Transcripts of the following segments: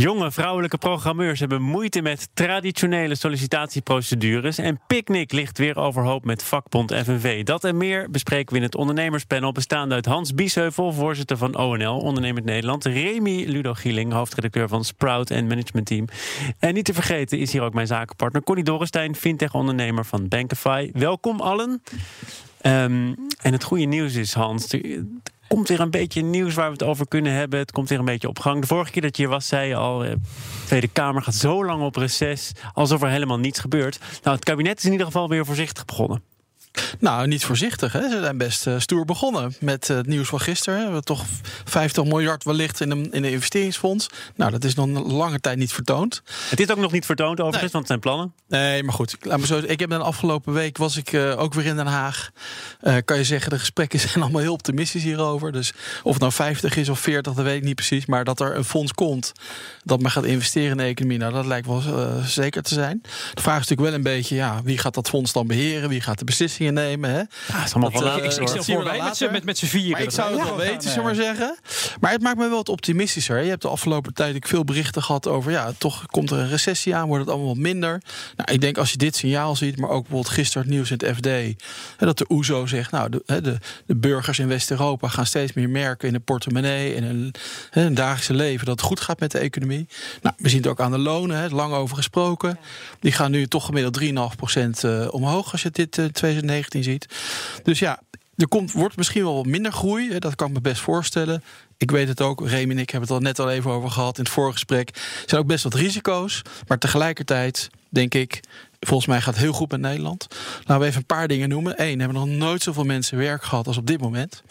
Jonge vrouwelijke programmeurs hebben moeite met traditionele sollicitatieprocedures. En Picnic ligt weer overhoop met vakbond FNV. Dat en meer bespreken we in het ondernemerspanel. Bestaande uit Hans Biesheuvel, voorzitter van ONL, Ondernemend Nederland. Remy Ludo Gieling, hoofdredacteur van Sprout en Management Team. En niet te vergeten is hier ook mijn zakenpartner Connie Dorrestein, fintech-ondernemer van Bankify. Welkom allen. Ehm, en het goede nieuws is, Hans, komt weer een beetje nieuws waar we het over kunnen hebben. Het komt weer een beetje op gang. De vorige keer dat je hier was, zei je al... de eh, Tweede Kamer gaat zo lang op reces... alsof er helemaal niets gebeurt. Nou, het kabinet is in ieder geval weer voorzichtig begonnen. Nou, niet voorzichtig. Hè? Ze zijn best uh, stoer begonnen met uh, het nieuws van gisteren. We hebben toch 50 miljard wellicht in een, in een investeringsfonds. Nou, dat is nog een lange tijd niet vertoond. Het is ook nog niet vertoond overigens, nee. want het zijn plannen. Nee, maar goed. Laat me zo, ik heb de afgelopen week was ik uh, ook weer in Den Haag. kan je zeggen, de gesprekken zijn allemaal heel optimistisch hierover. Dus of het nou 50 is of 40, dat weet ik niet precies. Maar dat er een fonds komt dat men gaat investeren in de economie, nou, dat lijkt wel zeker te zijn. De vraag is natuurlijk wel een beetje, ja, wie gaat dat fonds dan beheren? Wie gaat de beslissingen nemen? Hè? Ja, is allemaal dat, uh, ik, ik, ik wij met z'n met, vieren. Maar ik zou het wel weten, zullen maar zeggen. Maar het maakt me wel wat optimistischer. Je hebt de afgelopen tijd ik veel berichten gehad over... ja, toch komt er een recessie aan, wordt het allemaal wat minder. Nou, ik denk als je dit signaal ziet, maar ook bijvoorbeeld gisteren het nieuws in het FD... Hè, dat de OESO zegt, nou, de, de, de burgers in West-Europa... gaan steeds meer merken in de portemonnee... en hun, hun dagelijkse leven dat het goed gaat met de economie. Nou, we zien het ook aan de lonen, hè, lang over gesproken. Die gaan nu toch gemiddeld 3,5% uh, omhoog... als je dit 2019 ziet. Dus ja, er komt, wordt misschien wel minder groei. Dat kan ik me best voorstellen. Ik weet het ook, Remy en ik hebben het al net al even over gehad in het vorige gesprek. Er zijn ook best wat risico's. Maar tegelijkertijd denk ik, volgens mij gaat het heel goed met Nederland. Laten we even een paar dingen noemen. Eén, hebben nog nooit zoveel mensen werk gehad als op dit moment.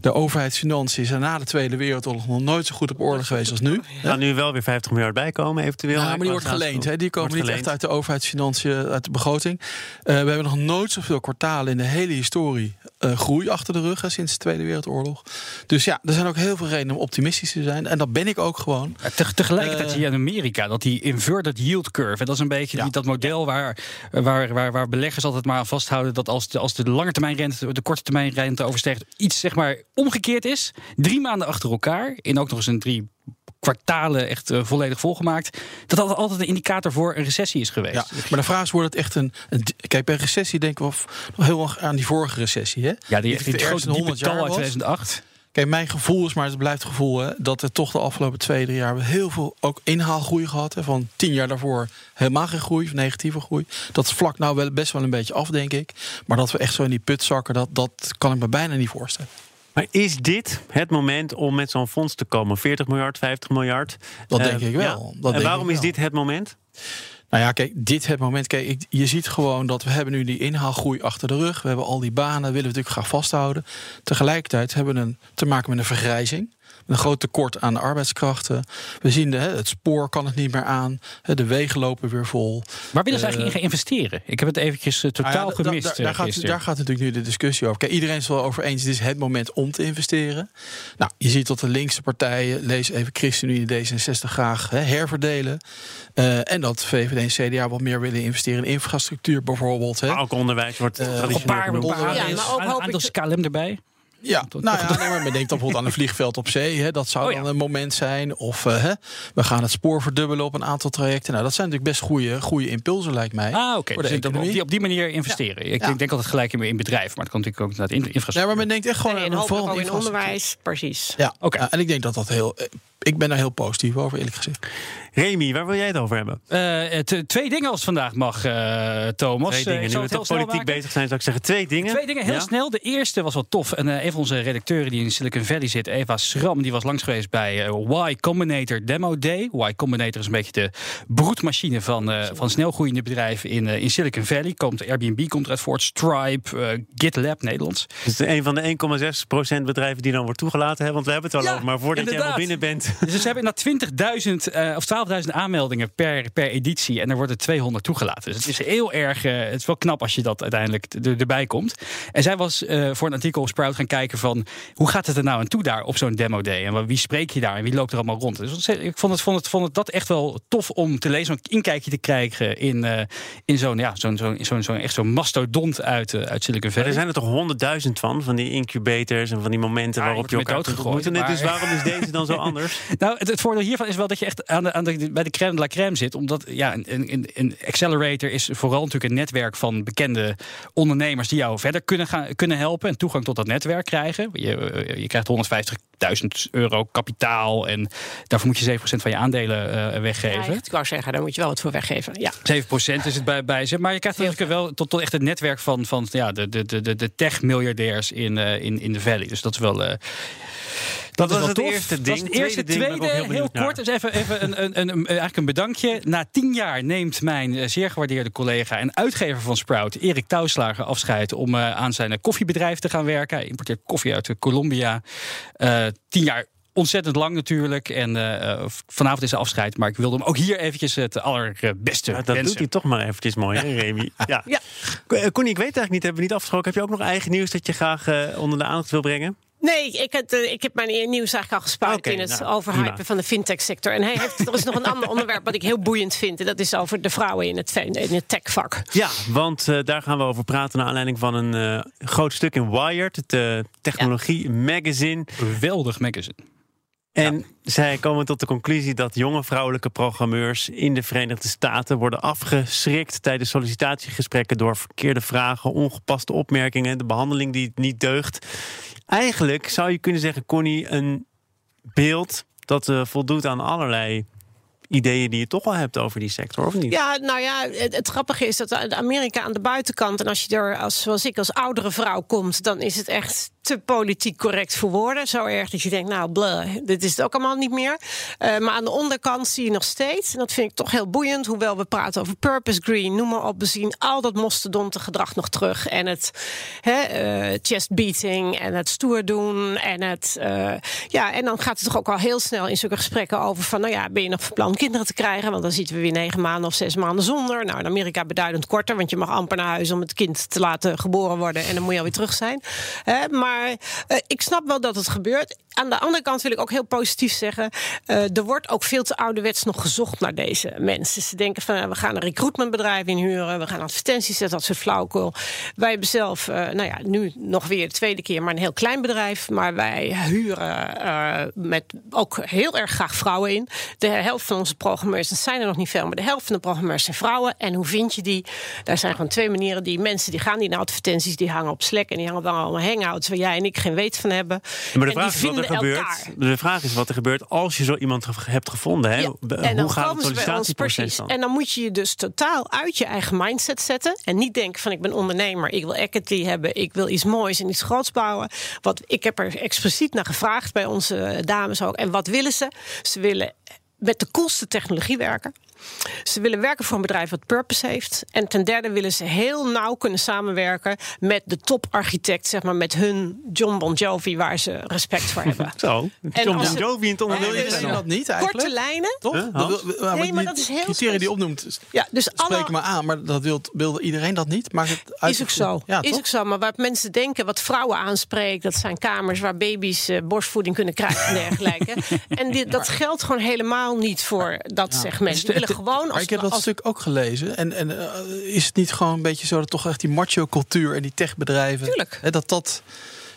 De overheidsfinanciën zijn na de Tweede Wereldoorlog nog nooit zo goed op orde geweest als nu. Er gaan nu wel weer 50 miljard bijkomen, eventueel. Ja, maar die wordt geleend. Hè. Die komen niet echt uit de overheidsfinanciën, uit de begroting. Uh, we hebben nog nooit zoveel kwartalen in de hele historie groei achter de rug hè, sinds de Tweede Wereldoorlog. Dus ja, er zijn ook heel veel redenen om optimistisch te zijn. En dat ben ik ook gewoon. Te, tegelijkertijd uh, zie je in Amerika dat die inverted yield curve, dat is een beetje ja. die, dat model waar, waar, waar, waar beleggers altijd maar aan vasthouden dat als de, als de lange termijn rente de korte termijn rente overstijgt, iets zeg maar omgekeerd is. Drie maanden achter elkaar, in ook nog eens een drie kwartalen echt uh, volledig volgemaakt. Dat dat altijd een indicator voor een recessie is geweest. Ja, maar de vraag is, wordt het echt een... een kijk, bij recessie denken we nog heel erg aan die vorige recessie. Hè? Ja, die, die, die grote 100 jaar uit 2008. Kijk, mijn gevoel is, maar het blijft gevoel, hè, dat er toch de afgelopen twee, drie jaar heel veel ook inhaalgroei gehad. Hè, van tien jaar daarvoor helemaal geen groei, of negatieve groei. Dat vlak nou wel best wel een beetje af, denk ik. Maar dat we echt zo in die put zakken, dat, dat kan ik me bijna niet voorstellen. Maar is dit het moment om met zo'n fonds te komen? 40 miljard, 50 miljard? Dat denk uh, ik wel. Ja. Dat en waarom is dit het moment? Nou ja, kijk, dit het moment. Kijk, je ziet gewoon dat we hebben nu die inhaalgroei achter de rug. We hebben al die banen, willen we natuurlijk graag vasthouden. Tegelijkertijd hebben we een, te maken met een vergrijzing. Een groot tekort aan de arbeidskrachten. We zien de, het spoor kan het niet meer aan. De wegen lopen weer vol. Waar willen ze eigenlijk in gaan investeren? Ik heb het eventjes uh, totaal nou ja, gemist. Da, da, daar, gaat, daar, gaat, natuurlijk nu de discussie over. Kijk, iedereen is wel over eens. Het is het moment om te investeren. Nou, je ziet dat de linkse partijen, lees even ChristenUnie D66 graag hè, herverdelen. Uh, en dat VVD en CDA wat meer willen investeren in infrastructuur bijvoorbeeld. Hè. Maar ook onderwijs wordt uh, een paar, een paar ja, maar ook hoop aantal KLM erbij. Ja, nou ja, nee, maar men denkt bijvoorbeeld aan een vliegveld op zee. Hè, dat zou oh, ja. dan een moment zijn. Of uh, hè, we gaan het spoor verdubbelen op een aantal trajecten. Nou, dat zijn natuurlijk best goede, goede impulsen, lijkt mij. Ah, oké. Okay. Dus op, die, op die manier investeren. Ja. Ik ja. denk altijd gelijk in, in bedrijf, maar het kan natuurlijk ook naar de infrastructuur. Ja, maar men denkt echt gewoon nee, aan vooral in onderwijs, precies. Ja, oké. Okay. en ik denk dat dat heel ik ben daar heel positief over, eerlijk gezegd. Remy, waar wil jij het over hebben? Uh, twee dingen als het vandaag mag, uh, Thomas. Twee dingen. Nu we toch politiek bezig zijn, zou ik zeggen twee dingen. Twee dingen, heel ja? snel. De eerste was wel tof. En uh, een van onze redacteuren die in Silicon Valley zit, Eva Schram, die was langs geweest bij Y Combinator Demo Day. Y Combinator is een beetje de broedmachine van, van snelgroeiende bedrijven in, in Silicon Valley. Komt, Airbnb komt eruit voort, Stripe, GitLab, Nederlands. Het is een van de 1,6% bedrijven die dan wordt toegelaten. Hè? Want we hebben het al ja, over. Maar voordat inderdaad. jij al binnen bent, Dus ze hebben na 20.000 uh, of 12.000 aanmeldingen per, per editie. En er worden 200 toegelaten. Dus het is heel erg. Uh, het is wel knap als je dat uiteindelijk er, erbij komt. En zij was uh, voor een artikel op Sprout gaan kijken van. Hoe gaat het er nou aan toe daar op zo'n demo day? En wie spreek je daar en wie loopt er allemaal rond? Dus ik vond het, vond het, vond het dat echt wel tof om te lezen. Een inkijkje te krijgen in, in zo'n ja, zo'n zo'n zo'n zo echt zo'n mastodont uit, uit Silicon Valley. er zijn er toch honderdduizend van, van die incubators en van die momenten waarop je elkaar. Maar... Dus waarom is deze dan zo anders? Nou, het, het, voordeel hiervan is wel dat je echt aan de, aan de, bij de crème de la crème zit. Omdat ja, een, een, een accelerator is vooral natuurlijk een netwerk van bekende ondernemers die jou verder kunnen, gaan, kunnen helpen en toegang tot dat netwerk krijgen. Je, eh, je krijgt 150.000 euro kapitaal en daarvoor moet je 7% van je aandelen uh, weggeven. Ja, ik wou zeggen, daar moet je wel wat voor weggeven. Ja. 7% is het bij, bij ze. Maar je krijgt natuurlijk wel tot, tot echt het netwerk van, van ja, de, de, de, de tech-miljardairs in, uh, in, in de Valley. Dus dat is wel. Uh, dat, was het eerste ding. het eerste, tweede, heel, kort. Dus even, even een, een, een, eigenlijk een bedankje. Na tien jaar neemt mijn zeer gewaardeerde collega en uitgever van Sprout, Erik Touwslager, afscheid om uh, aan zijn koffiebedrijf te gaan werken. Hij importeert koffie uit Colombia. Tien jaar ontzettend lang natuurlijk. En uh, vanavond is er afscheid. Maar ik wilde hem ook hier eventjes het allerbeste ja, Dat wensen. doet hij toch maar eventjes mooi, hè, Remy? Ja. ja. Connie, ik weet eigenlijk niet, hebben we niet afgesproken. Heb je ook nog eigen nieuws dat je graag uh, onder de aandacht wil brengen? Nee, ik heb, uh, ik heb mijn nieuws eigenlijk al gespaard okay, in het nou, overhypen prima. van de fintech-sector. En hij heeft, er is nog een ander onderwerp wat ik heel boeiend vind. En dat is over de vrouwen in het, in het techvak. Ja, want uh, daar gaan we over praten naar aanleiding van een uh, groot stuk in Wired, het technologie magazine. Geweldig magazine. En zij komen tot de conclusie dat jonge vrouwelijke programmeurs in de Verenigde Staten worden afgeschrikt tijdens sollicitatiegesprekken door verkeerde vragen, ongepaste opmerkingen, de behandeling die niet deugt. Eigenlijk zou je kunnen zeggen, Connie, een beeld dat uh, voldoet aan allerlei ideeën die je toch al hebt over die sector, of niet? Ja, nou ja, het, het grappige is dat Amerika aan de buitenkant... en als je er, als, zoals ik, als oudere vrouw komt... dan is het echt te politiek correct voor woorden. Zo erg dat je denkt, nou, blah, dit is het ook allemaal niet meer. Uh, maar aan de onderkant zie je nog steeds, en dat vind ik toch heel boeiend... hoewel we praten over purpose green, noem maar op... we zien al dat mosterdonte gedrag nog terug. En het hè, uh, chest beating en het stoer doen. En, het, uh, ja, en dan gaat het toch ook al heel snel in zulke gesprekken over... van, nou ja, ben je nog van plan kinderen te krijgen? Want dan zitten we weer negen maanden of zes maanden zonder. Nou, in Amerika beduidend korter, want je mag amper naar huis... om het kind te laten geboren worden en dan moet je alweer terug zijn. maar maar uh, ik snap wel dat het gebeurt. Aan de andere kant wil ik ook heel positief zeggen... Uh, er wordt ook veel te ouderwets nog gezocht naar deze mensen. Ze denken van, we gaan een recruitmentbedrijf inhuren... we gaan advertenties zetten, dat soort flauwekul. Wij hebben zelf, uh, nou ja, nu nog weer de tweede keer... maar een heel klein bedrijf. Maar wij huren met ook heel erg graag vrouwen in. De helft van onze programmeurs, dat zijn er nog niet veel... maar de helft van de programmeurs zijn vrouwen. En hoe vind je die? Daar zijn gewoon twee manieren. Die mensen die gaan die naar advertenties, die hangen op Slack... en die hangen dan allemaal hangouts jij en ik geen weet van hebben. Maar de vraag is wat er gebeurt. De vraag is wat er gebeurt als je zo iemand hebt gevonden. Hè? En Hoe gaat het sollicitatieproces dan? En dan moet je je dus totaal uit je eigen mindset zetten. En niet denken van ik ben ondernemer, ik wil equity hebben, ik wil iets moois en iets groots bouwen. Wat, ik heb er expliciet naar gevraagd bij onze dames ook. En wat willen ze? Ze willen met de coolste technologie werken. Ze willen werken voor een bedrijf wat purpose heeft. En ten derde willen ze heel nauw kunnen samenwerken met de toparchitect, zeg maar, met hun John Bon Jovi, waar ze respect voor hebben. Zo, en John Bon Jovi in het onderwijs. Wil je dat niet eigenlijk? Korte lijnen. Toch? Huh? Dat nee, maar dat is heel criteria die opnoemt. Ja, dus spreek alle... me aan, maar dat wil, wilde iedereen dat niet. Maakt het uit is ook zo. Ja, is ook zo. Maar wat mensen denken, wat vrouwen aanspreekt, dat zijn kamers waar baby's uh, borstvoeding kunnen krijgen en dergelijke. en dit, dat geldt gewoon helemaal niet voor dat ja. segment. Dus gewoon maar ik heb dat als... stuk ook gelezen. En, en uh, is het niet gewoon een beetje zo dat toch echt die macho-cultuur en die techbedrijven. Tuurlijk. Hè, dat dat.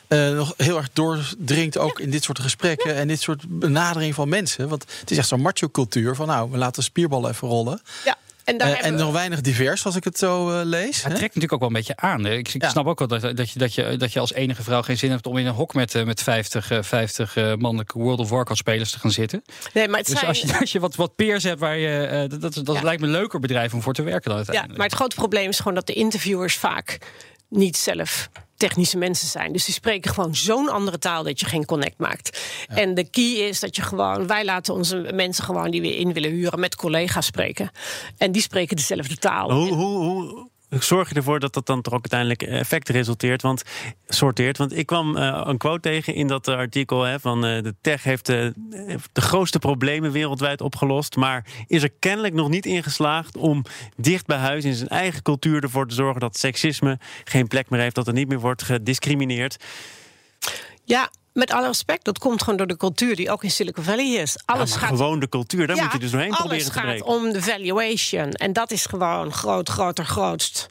Uh, nog heel erg doordringt ook ja. in dit soort gesprekken ja. en dit soort benadering van mensen. Want het is echt zo'n macho-cultuur van nou, we laten spierballen even rollen. Ja. En, daar uh, en nog weinig divers, als ik het zo uh, lees. Het trekt natuurlijk ook wel een beetje aan. Ik, ik ja. snap ook wel dat, dat, je, dat, je, dat je als enige vrouw geen zin hebt om in een hok met, uh, met 50, 50 mannelijke World of Warcraft spelers te gaan zitten. Nee, maar het dus zijn... als je, als je wat, wat peers hebt waar je. dat dat, dat ja. lijkt me een leuker bedrijf om voor te werken dan uiteindelijk. Ja, maar het grote probleem is gewoon dat de interviewers vaak niet zelf technische mensen zijn. Dus die spreken gewoon zo'n andere taal dat je geen connect maakt. Ja. En de key is dat je gewoon, wij laten onze mensen gewoon die we in willen huren met collega's spreken. En die spreken dezelfde taal. Hoe, hoe, hoe zorg je ervoor dat dat dan toch ook uiteindelijk effect resulteert? Want sorteert. Want ik kwam uh, een quote tegen in dat artikel hè, van de tech heeft de grootste problemen wereldwijd opgelost, maar is er kennelijk nog niet ingeslaagd om dicht bij huis in zijn eigen cultuur ervoor te zorgen dat seksisme geen plek meer heeft, dat er niet meer wordt gediscrimineerd. Ja, met alle respect, dat komt gewoon door de cultuur die ook in Silicon Valley is. Alles gaat gewoon de cultuur, daar moet je dus doorheen proberen te breken. Alles gaat om de valuation. En dat is gewoon groot, groter, grootst.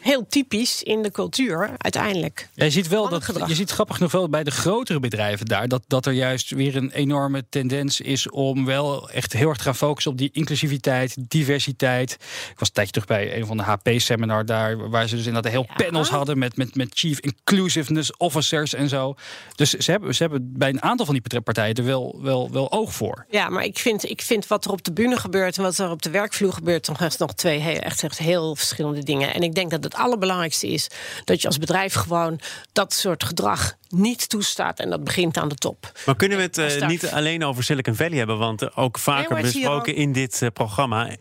Heel typisch in de cultuur, uiteindelijk. je ziet wel dat, je ziet grappig nog wel bij de grotere bedrijven daar, dat, dat er juist weer een enorme tendens is om wel echt heel erg te gaan focussen op die inclusiviteit, diversiteit. Ik was een tijdje terug bij een van de HP-seminar daar, waar ze dus inderdaad heel panels hadden met, met, met Chief Inclusiveness Officers en zo. Dus ze hebben ze hebben bij een aantal van die partijen er wel, wel, wel oog voor. Ja, maar ik vind, ik vind wat er op de bühne gebeurt en wat er op de werkvloer gebeurt, toch nog twee heel, echt, echt heel verschillende dingen. En ik denk dat het allerbelangrijkste is dat je als bedrijf gewoon dat soort gedrag niet toestaat. En dat begint aan de top. Maar kunnen we het uh, niet alleen over Silicon Valley hebben? Want uh, ook vaker nee, besproken in dit uh, programma. 1,6%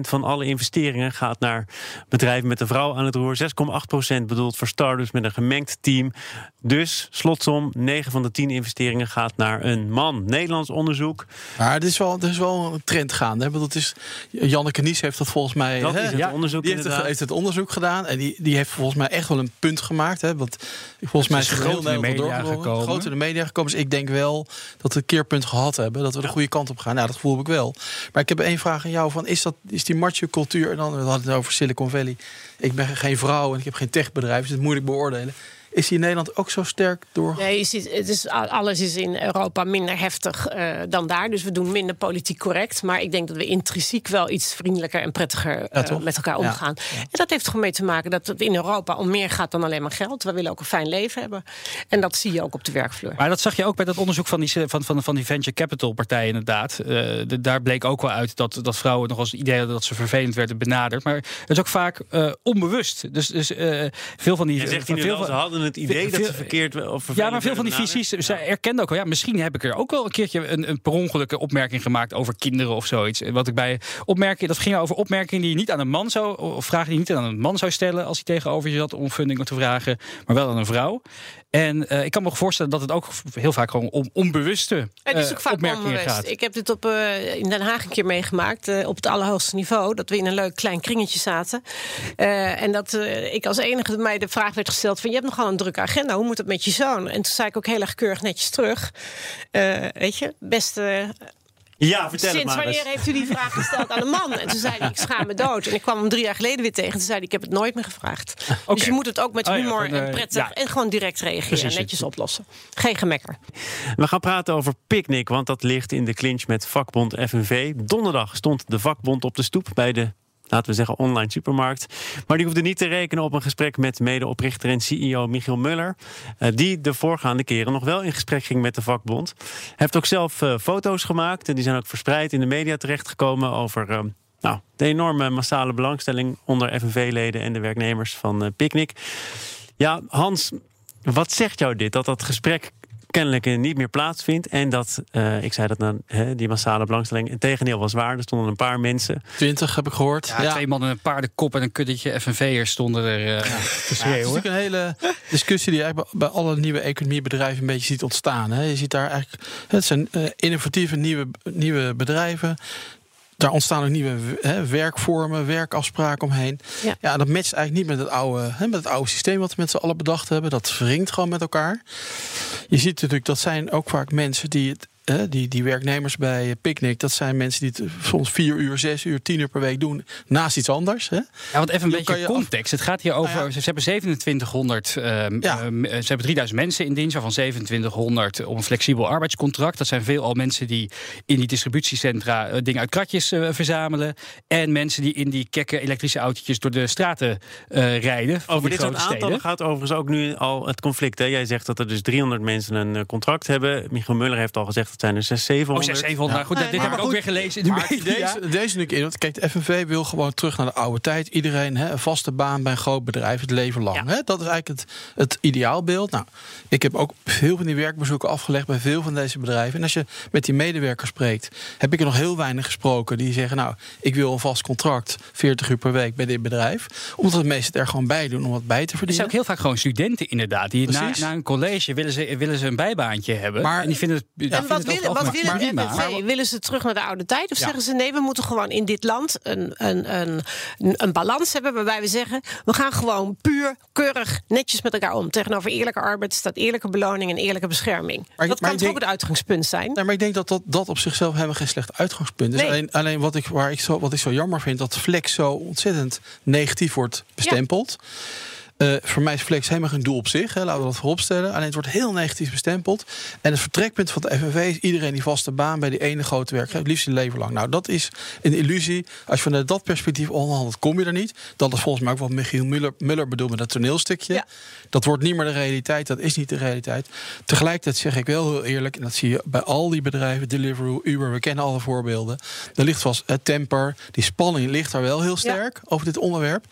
van alle investeringen gaat naar bedrijven met een vrouw aan het roer. 6,8% bedoeld voor startups met een gemengd team. Dus, slotsom, 9 van de 10 investeringen gaat naar een man. Nederlands onderzoek. Maar er is wel, er is wel een trend gaande. Dat is, Janneke Nies heeft dat volgens mij... Dat is het ja, onderzoek die heeft het, heeft het, onderzoek gedaan. En die, die heeft volgens mij echt wel een punt gemaakt. Hè, want volgens mij is groot in de media gekomen. Groot in de media gekomen. Dus ik denk wel dat we een keerpunt gehad hebben. Dat we de goede kant op gaan. Nou, dat gevoel heb ik wel. Maar ik heb één vraag aan jou. Van, is, dat, is die macho cultuur... En dan we hadden het over Silicon Valley. Ik ben geen vrouw en ik heb geen techbedrijf. Dus het is moeilijk beoordelen. Is die in Nederland ook zo sterk door? Nee, je ziet, het is, alles is in Europa minder heftig uh, dan daar. Dus we doen minder politiek correct. Maar ik denk dat we intrinsiek wel iets vriendelijker en prettiger uh, met elkaar omgaan. En dat heeft gewoon mee te maken dat het in Europa om meer gaat dan alleen maar geld. We willen ook een fijn leven hebben. En dat zie je ook op de werkvloer. Maar dat zag je ook bij dat onderzoek van die, van, van, van die venture capital partijen inderdaad. Uh, de, daar bleek ook wel uit dat, dat vrouwen nog als het idee hadden dat ze vervelend werden benaderd. Maar het is ook vaak onbewust. Dus, dus veel van die... Je zegt van, veel van, ze hadden het idee dat ze verkeerd of Ja, maar veel van die visies, zij erkenden ook al, ja, misschien heb ik er ook wel een keertje een, een per ongelukke opmerking gemaakt over kinderen of zoiets. Wat ik bij opmerkingen, dat ging over opmerkingen die je niet aan een man zou, of vragen die je niet aan een man zou stellen als hij tegenover je zat om funding te vragen, maar wel aan een vrouw. En uh, ik kan me voorstellen dat het ook heel vaak gewoon om onbewuste het is ook vaak opmerkingen onbewust. gaat. Ik heb dit op, uh, in Den Haag een keer meegemaakt, uh, op het allerhoogste niveau. Dat we in een leuk klein kringetje zaten. en dat ik als enige mij de vraag werd gesteld: van je hebt nogal een drukke agenda, hoe moet het met je zoon? En toen zei ik ook heel erg keurig netjes terug. weet je, beste ja, vertel Sinds het maar wanneer heeft u die vraag gesteld aan een man? En toen zei hij, ik schaam me dood. En ik kwam hem drie jaar geleden weer tegen. Toen zei hij, ik heb het nooit meer gevraagd. Okay. Dus je moet het ook met humor oh ja, van, uh, en prettig... Ja. en gewoon direct reageren en netjes oplossen. Geen gemekker. We gaan praten over Picnic, want dat ligt in de clinch met vakbond FNV. Donderdag stond de vakbond op de stoep bij de laten we zeggen, online supermarkt. Maar die hoefde niet te rekenen op een gesprek met medeoprichter en CEO Michiel Muller. Uh, die de voorgaande keren nog wel in gesprek ging met de vakbond. Hij heeft ook zelf uh, foto's gemaakt en die zijn ook verspreid in de media terechtgekomen over. Uh, nou, de enorme massale belangstelling onder FNV-leden en de werknemers van Picnic. Ja, Hans, wat zegt jou dit? Dat dat gesprek kennelijk niet meer plaatsvindt. En dat, uh, ik zei dat dan, hè, die massale belangstelling, het tegendeel was waar. Er stonden een paar mensen. Twintig heb ik gehoord. Ja, ja. Twee mannen, een paardenkop en een kuddetje FNV'ers stonden er uh, ja. te schreeuwen. het is natuurlijk een hele discussie die eigenlijk bij alle nieuwe economiebedrijven een beetje ziet ontstaan. Hè. Je ziet daar eigenlijk, het zijn uh, innovatieve nieuwe, nieuwe bedrijven daar ontstaan ook nieuwe hè, werkvormen, werkafspraken omheen. Ja. ja, dat matcht eigenlijk niet met het oude, hè, met het oude systeem wat we met z'n allen bedacht hebben. Dat wringt gewoon met elkaar. Je ziet natuurlijk, dat zijn ook vaak mensen die het die, die werknemers bij Picnic, dat zijn mensen die het soms vier uur, zes uur, tien uur per week doen. Naast iets anders. Hè? Ja, want even een beetje context. Het gaat hier over. Nou ja. Ze hebben 2700. Uh, ja. uh, ze hebben 3000 mensen in dienst, waarvan 2700 op een flexibel arbeidscontract. Dat zijn veelal mensen die in die distributiecentra uh, dingen uit kratjes verzamelen. En mensen die in die kekke elektrische autootjes door de straten rijden. Over dit soort aantallen gaat overigens ook nu al het conflict. Hè? Jij zegt dat er dus 300 mensen een contract hebben. Michael Muller heeft al gezegd Dat zijn er 600, 700. Oh, 600, 700. Nou, goed, dit maar heb ik ook weer gelezen in de Maar media. deze, deze nu in. Want kijk, de FNV wil gewoon terug naar de oude tijd. Iedereen hè, een vaste baan bij een groot bedrijf het leven lang. Hè? Dat is eigenlijk het, het ideaalbeeld. Nou, ik heb ook veel van die werkbezoeken afgelegd bij veel van deze bedrijven. En als je met die medewerkers spreekt, heb ik er nog heel weinig gesproken die zeggen: Nou, ik wil een vast contract, 40 uur per week bij dit bedrijf. Omdat de meesten het er gewoon bij doen om wat bij te Er zijn verdienen. ook heel vaak gewoon studenten inderdaad. Die na, een college willen ze, willen ze een bijbaantje hebben. Maar- en die vinden het, die En vinden wat willen, wat willen de. FNV? Willen ze terug naar de oude tijd? Of Ja. zeggen ze nee, we moeten gewoon in dit land een, een, een, een balans hebben waarbij we zeggen: we gaan gewoon puur, keurig, netjes met elkaar om. Tegenover eerlijke arbeid staat eerlijke beloning en eerlijke bescherming. Maar- dat maar kan toch ook het uitgangspunt zijn? Nee, maar ik denk dat dat, dat op zichzelf helemaal geen slecht uitgangspunt is. Nee. Alleen, alleen wat, ik, waar ik zo, wat ik zo jammer vind, dat flex zo ontzettend negatief wordt bestempeld. Eh, voor mij is flex helemaal geen doel op zich. Hè, laten we dat vooropstellen. Alleen het wordt heel negatief bestempeld. En het vertrekpunt van de FNV is iedereen die vaste baan bij die ene grote werkgever. Het liefst een leven lang. Nou, dat is een illusie. Als je vanuit dat perspectief onderhandelt, kom je er niet. Dat is volgens mij ook wat Michiel Muller, Muller bedoelt met dat toneelstukje. Ja. Dat wordt niet meer de realiteit. Dat is niet de realiteit. Tegelijkertijd zeg ik wel heel eerlijk, en dat zie je bij al die bedrijven, Deliveroo, Uber, we kennen alle voorbeelden. Er ligt vast het temper, die spanning ligt daar wel heel sterk over dit onderwerp.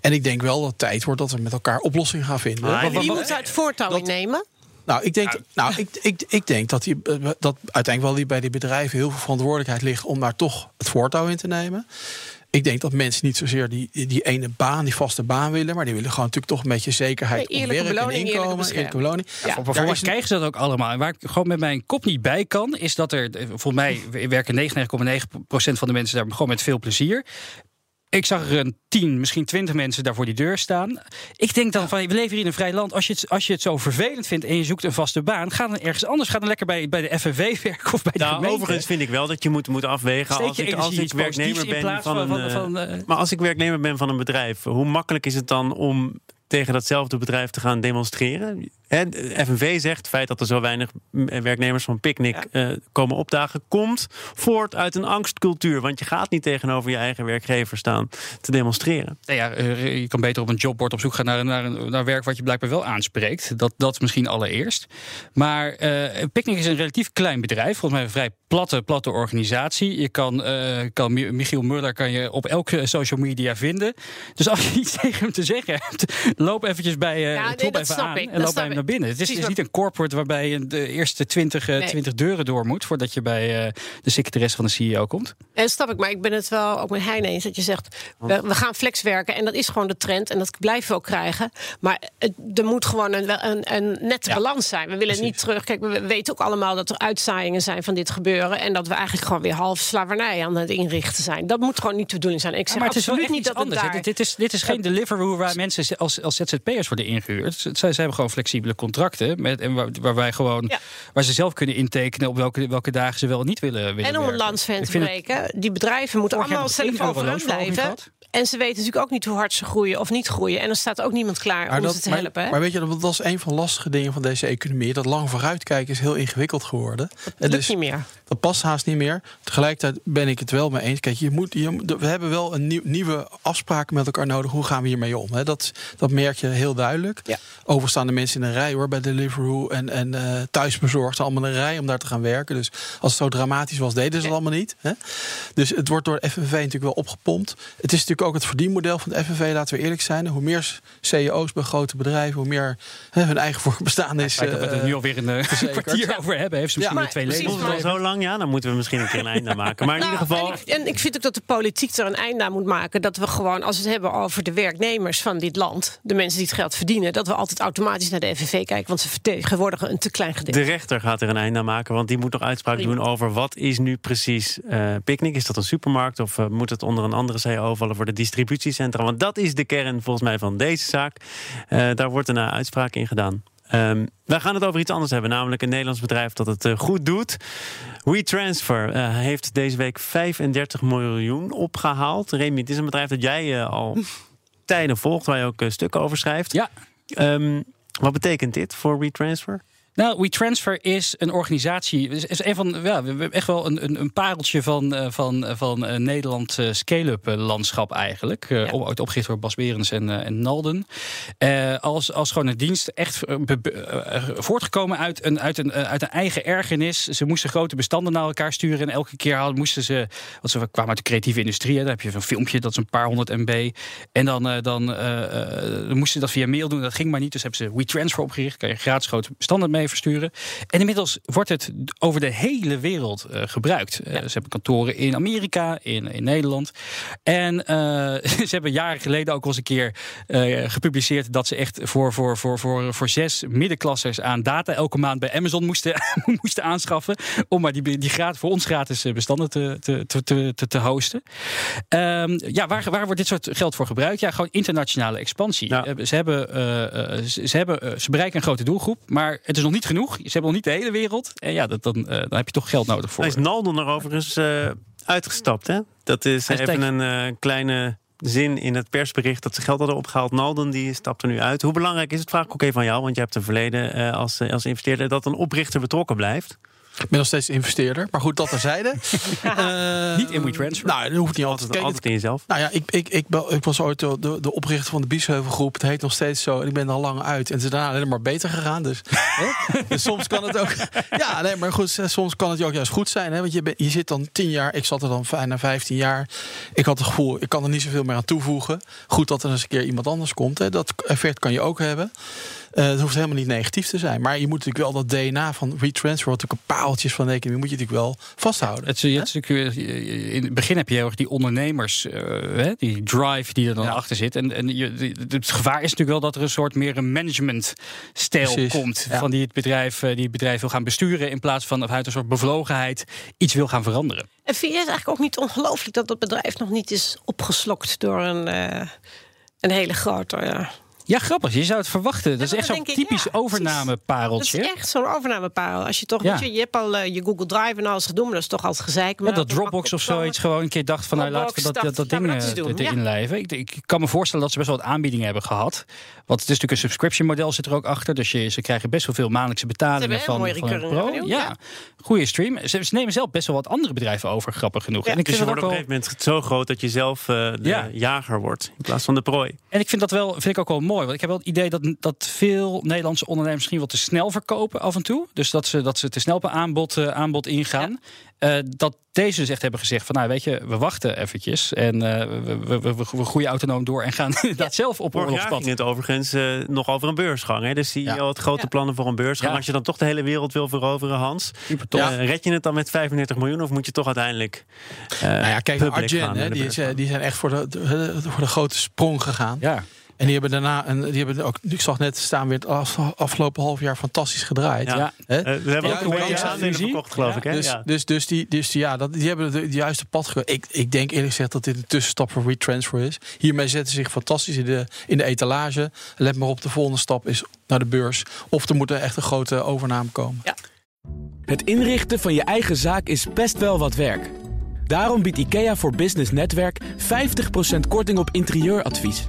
En ik denk wel dat het tijd wordt dat we met elkaar oplossingen gaan vinden. Maar Want- Wie moet daar het voortouw dat- in nemen? nou, ik denk, nou, ik, ik, ik denk dat, die, eh, dat uiteindelijk wel die bij die bedrijven heel veel verantwoordelijkheid ligt om daar toch het voortouw in te nemen. Ik denk dat mensen niet zozeer die, die ene baan, die vaste baan willen, maar die willen gewoon natuurlijk toch een beetje zekerheid Nee, eerlijke werk en beloning, eerlijke inkomen, eerlijke beloning. Ja. Voor krijgen ze dat ook allemaal. En waar ik gewoon met mijn kop niet bij kan, is dat er, eh, volgens mij werken 99,9% van de mensen daar gewoon met veel plezier. Ik zag er een 10, misschien 20 mensen daar voor die deur staan. Ik denk dan van, we leven hier in een vrij land. Als je, het, als je het zo vervelend vindt en je zoekt een vaste baan, ga dan ergens anders. Ga dan lekker bij, bij de FNV werken of bij de Nou, gemeente. overigens vind ik wel dat je moet, moet afwegen. Steek Als ik, als ik werknemer ben van een. van- eh, van, eh, maar als ik werknemer ben van een bedrijf, hoe makkelijk is het dan om tegen datzelfde bedrijf te gaan demonstreren? De FNV zegt het feit dat er zo weinig mm, werknemers van Picnic eh, komen opdagen, komt voort uit een angstcultuur. Want je gaat niet tegenover je eigen werkgever staan te demonstreren. Nou ja, eh, je kan beter op een jobbord op zoek gaan naar, naar, een- naar werk wat je blijkbaar wel aanspreekt. Dat, dat misschien allereerst. Maar eh Picnic is een relatief klein bedrijf. Volgens mij een vrij platte, platte organisatie. Je kan, eh, kan Mi- Michiel Muller kan je op elke social media vinden. Dus als je iets tegen hem te zeggen hebt, loop eventjes bij eh Ja, nee, dat even snap aan ik. en Dat loop snap bij. Naar binnen. Het is, is niet een corporate waarbij je de eerste 20, eh, Nee. 20 deuren door moet voordat je bij eh, de secretaresse van de CEO komt. En snap ik, maar ik ben het wel ook met Hein eens dat je zegt: we, we gaan flex werken en dat is gewoon de trend en dat blijven we ook krijgen. Maar het, er moet gewoon een, een, een nette Ja, balans zijn. We willen niet terug. Kijk, we weten ook allemaal dat er uitzaaiingen zijn van dit gebeuren en dat we eigenlijk gewoon weer half slavernij aan het inrichten zijn. Dat moet gewoon niet de bedoeling zijn. Ik zeg maar het is absoluut niet dat het anders. daar. Dit, is, dit is geen Deliveroo waar mensen als, als ZZP'ers worden ingehuurd. Ze, ze hebben gewoon flexibele contracten. Met, en waar, waar wij gewoon, Ja. waar ze zelf kunnen intekenen op welke, welke dagen ze wel niet willen, willen En om een werken. landsven Ik te het- breken, die bedrijven moeten allemaal zelf overeind loonsverhoging blijven. En ze weten natuurlijk ook niet hoe hard ze groeien of niet groeien. En er staat ook niemand klaar om ze te maar, helpen. hè? maar weet je, dat dat is een van de lastige dingen van deze economie. Dat lang vooruitkijken is heel ingewikkeld geworden. dat lukt dus- niet meer. Dat past haast niet meer. Tegelijkertijd ben ik het wel mee eens. Kijk, je moet, je, we hebben wel een nieuw, nieuwe afspraken met elkaar nodig. Hoe gaan we hiermee om? Hè? Dat, dat merk je heel duidelijk. Ja. Overigens staan de mensen in een rij hoor, bij Deliveroo en, en eh thuisbezorgd. Allemaal in een rij om daar te gaan werken. Dus als het zo dramatisch was, deden ze het allemaal niet. Hè? Dus het wordt door de FNV natuurlijk wel opgepompt. Het is natuurlijk ook het verdienmodel van de FNV, laten we eerlijk zijn. Hoe meer CEO's bij grote bedrijven, hoe meer hè, hun eigen voorbestaan is. Feit dat we het er eh, nu alweer een eh, kwartier over hebben, heeft ze misschien Ja, weer twee levens. al zo lang? Ja, dan moeten we misschien een keer een einde aan maken. Maar in Nou, ieder geval. En ik, en ik vind ook dat de politiek er een einde aan moet maken. Dat we gewoon, als we het hebben over de werknemers van dit land, de mensen die het geld verdienen, dat we altijd automatisch naar de FNV kijken. Want ze vertegenwoordigen een te klein gedeelte. De rechter gaat er een einde aan maken, want die moet nog uitspraak Prima. doen over wat is nu precies eh picknick. Is dat een supermarkt of eh, moet het onder een andere CEO vallen voor de distributiecentra? Want dat is de kern volgens mij van deze zaak. Eh, daar wordt een uitspraak in gedaan. Ehm, wij gaan het over iets anders hebben, namelijk een Nederlands bedrijf dat het eh, goed doet. WeTransfer eh, heeft deze week 35 miljoen opgehaald. Remy, het is een bedrijf dat jij eh, al tijden volgt, waar je ook stukken over schrijft. Ja, Ehm, wat betekent dit voor WeTransfer? Nou, WeTransfer is een organisatie. Is, een van, ja, we hebben echt wel een, een, een pareltje van, eh, van, van uh, Nederland scale-up landschap eigenlijk. Ja. Ooit opgericht door Bas Berens en, en Nalden. als, als gewoon een dienst echt voortgekomen uit een, uit, een, uit een eigen ergernis. Ze moesten grote bestanden naar elkaar sturen. En elke keer hadden, moesten ze. Want ze kwamen uit de creatieve industrie. Hè, dan heb je een filmpje, dat is een paar honderd MB. En dan, dan, dan moesten ze dat via mail doen. Dat ging maar niet. Dus hebben ze WeTransfer opgericht. Kan je gratis grote bestanden mee versturen. En inmiddels wordt het over de hele wereld uh, gebruikt. Uh, ze hebben kantoren in Amerika, in, in Nederland. En uh, ze hebben jaren geleden ook al eens een keer gepubliceerd dat ze echt voor, voor, voor, voor, voor zes middenklassers aan data elke maand bij Amazon moesten, moesten aanschaffen. Om maar die, die gratis, voor ons gratis bestanden te, te, te, te, te hosten. Um, ja, waar, waar wordt dit soort geld voor gebruikt? Ja, gewoon internationale expansie. Ja. Ze, hebben, ze, hebben, ze bereiken een grote doelgroep, maar het is nog niet genoeg. Ze hebben nog niet de hele wereld. En ja, dat, dan, uh, dan heb je toch geld nodig voor. Hij is Naldo er overigens uh, uitgestapt, hè? Dat is even een uh, kleine zin in het persbericht dat ze geld hadden opgehaald. Nalden die stapt er nu uit. Hoe belangrijk is het, vraag ik ook even van jou, want je hebt een verleden als, als investeerder, dat een oprichter betrokken blijft? Ik ben nog steeds investeerder. Maar goed, dat terzijde. uh, niet in WeTransfer? Nou, dat hoeft niet altijd. Altijd in jezelf. Nou ja, ik, ik, ik, ik was ooit de, de, oprichter van de Biesheuvelgroep. Het heet nog steeds zo. En ik ben er al lang uit. En het is daarna alleen maar beter gegaan. Dus, dus soms kan het ook... Ja, nee, maar goed, soms kan het ook juist goed zijn. Hè? Want je, je zit dan tien jaar... Ik zat er dan bijna 15 jaar. Ik had het gevoel, ik kan er niet zoveel meer aan toevoegen. Goed dat er eens een keer iemand anders komt. Hè? Dat effect kan je ook hebben. Uh, het hoeft helemaal niet negatief te zijn. Maar je moet natuurlijk wel dat DNA van retransfer, wat natuurlijk een paaltjes van de economie, moet je natuurlijk wel vasthouden. Het, het, het, in het begin heb je heel erg die ondernemers, uh, die drive die er dan ja. achter zit. En, en je, het gevaar is natuurlijk wel dat er een soort meer een managementstijl komt. Ja. Van die het, bedrijf, die het bedrijf wil gaan besturen. In plaats van uit een soort bevlogenheid iets wil gaan veranderen. En vind je het eigenlijk ook niet ongelooflijk dat dat bedrijf nog niet is opgeslokt door een, uh, een hele grote. Ja, grappig. Je zou het verwachten. Dat is echt zo'n typisch ja, overnamepareltje. Dat is echt zo'n overnameparel. Als je toch, ja. je, je hebt al uh, je Google Drive en alles gedaan, maar dat is toch altijd gezeik. Maar ja, dat Dropbox of zoiets gewoon een keer dacht van, nou, laten we dat, dat, dat ding uh, erin lijven. Ik, ik, kan me voorstellen dat ze best wel wat aanbiedingen hebben gehad. Want het is natuurlijk een subscription model zit er ook achter. Dus je, ze krijgen best wel veel maandelijkse betalingen van, van Pro. Ja. ja, goede stream. Ze, ze, nemen zelf best wel wat andere bedrijven over, grappig genoeg. En ik dus je wordt op een gegeven moment zo groot dat je zelf uh, de jager wordt in plaats van de prooi. En ik vind dat wel, vind ik ook wel mooi. Want ik heb wel het idee dat dat, veel Nederlandse ondernemers misschien wat te snel verkopen af en toe. Dus dat ze, dat ze te snel op een aanbod, uh, aanbod ingaan. Ja. Uh, dat deze dus echt hebben gezegd van nou weet je, we wachten eventjes en uh, we, we, we, we, groeien autonoom door en gaan ja. dat zelf op oorlogspad. ging het overigens uh, nog over een beursgang. Hè? Dus zie je al het grote ja. plannen voor een beursgang. Als je dan toch de hele wereld wil veroveren, Hans. Uh, red je het dan met 35 miljoen of moet je toch uiteindelijk Nou ja, kijk naar Arjen, hè, die, is, die zijn echt voor de, de, voor de grote sprong gegaan. Ja. En die hebben daarna, en die hebben ook, ik zag net staan weer het afgelopen half jaar fantastisch gedraaid. Ja. Uh, we hebben ook een verkocht, geloof ik. Hè? Dus, ja. dus, dus, die, dus ja, dat, die hebben de, de juiste pad gekomen. Ik, ik denk eerlijk gezegd dat dit een tussenstap voor retransfer is. Hiermee zetten ze zich fantastisch in de, in de etalage. Let maar op, de volgende stap is naar de beurs. Of er moet er echt een grote overname komen. Ja. Het inrichten van je eigen zaak is best wel wat werk. Daarom biedt IKEA voor Business Netwerk 50% korting op interieuradvies.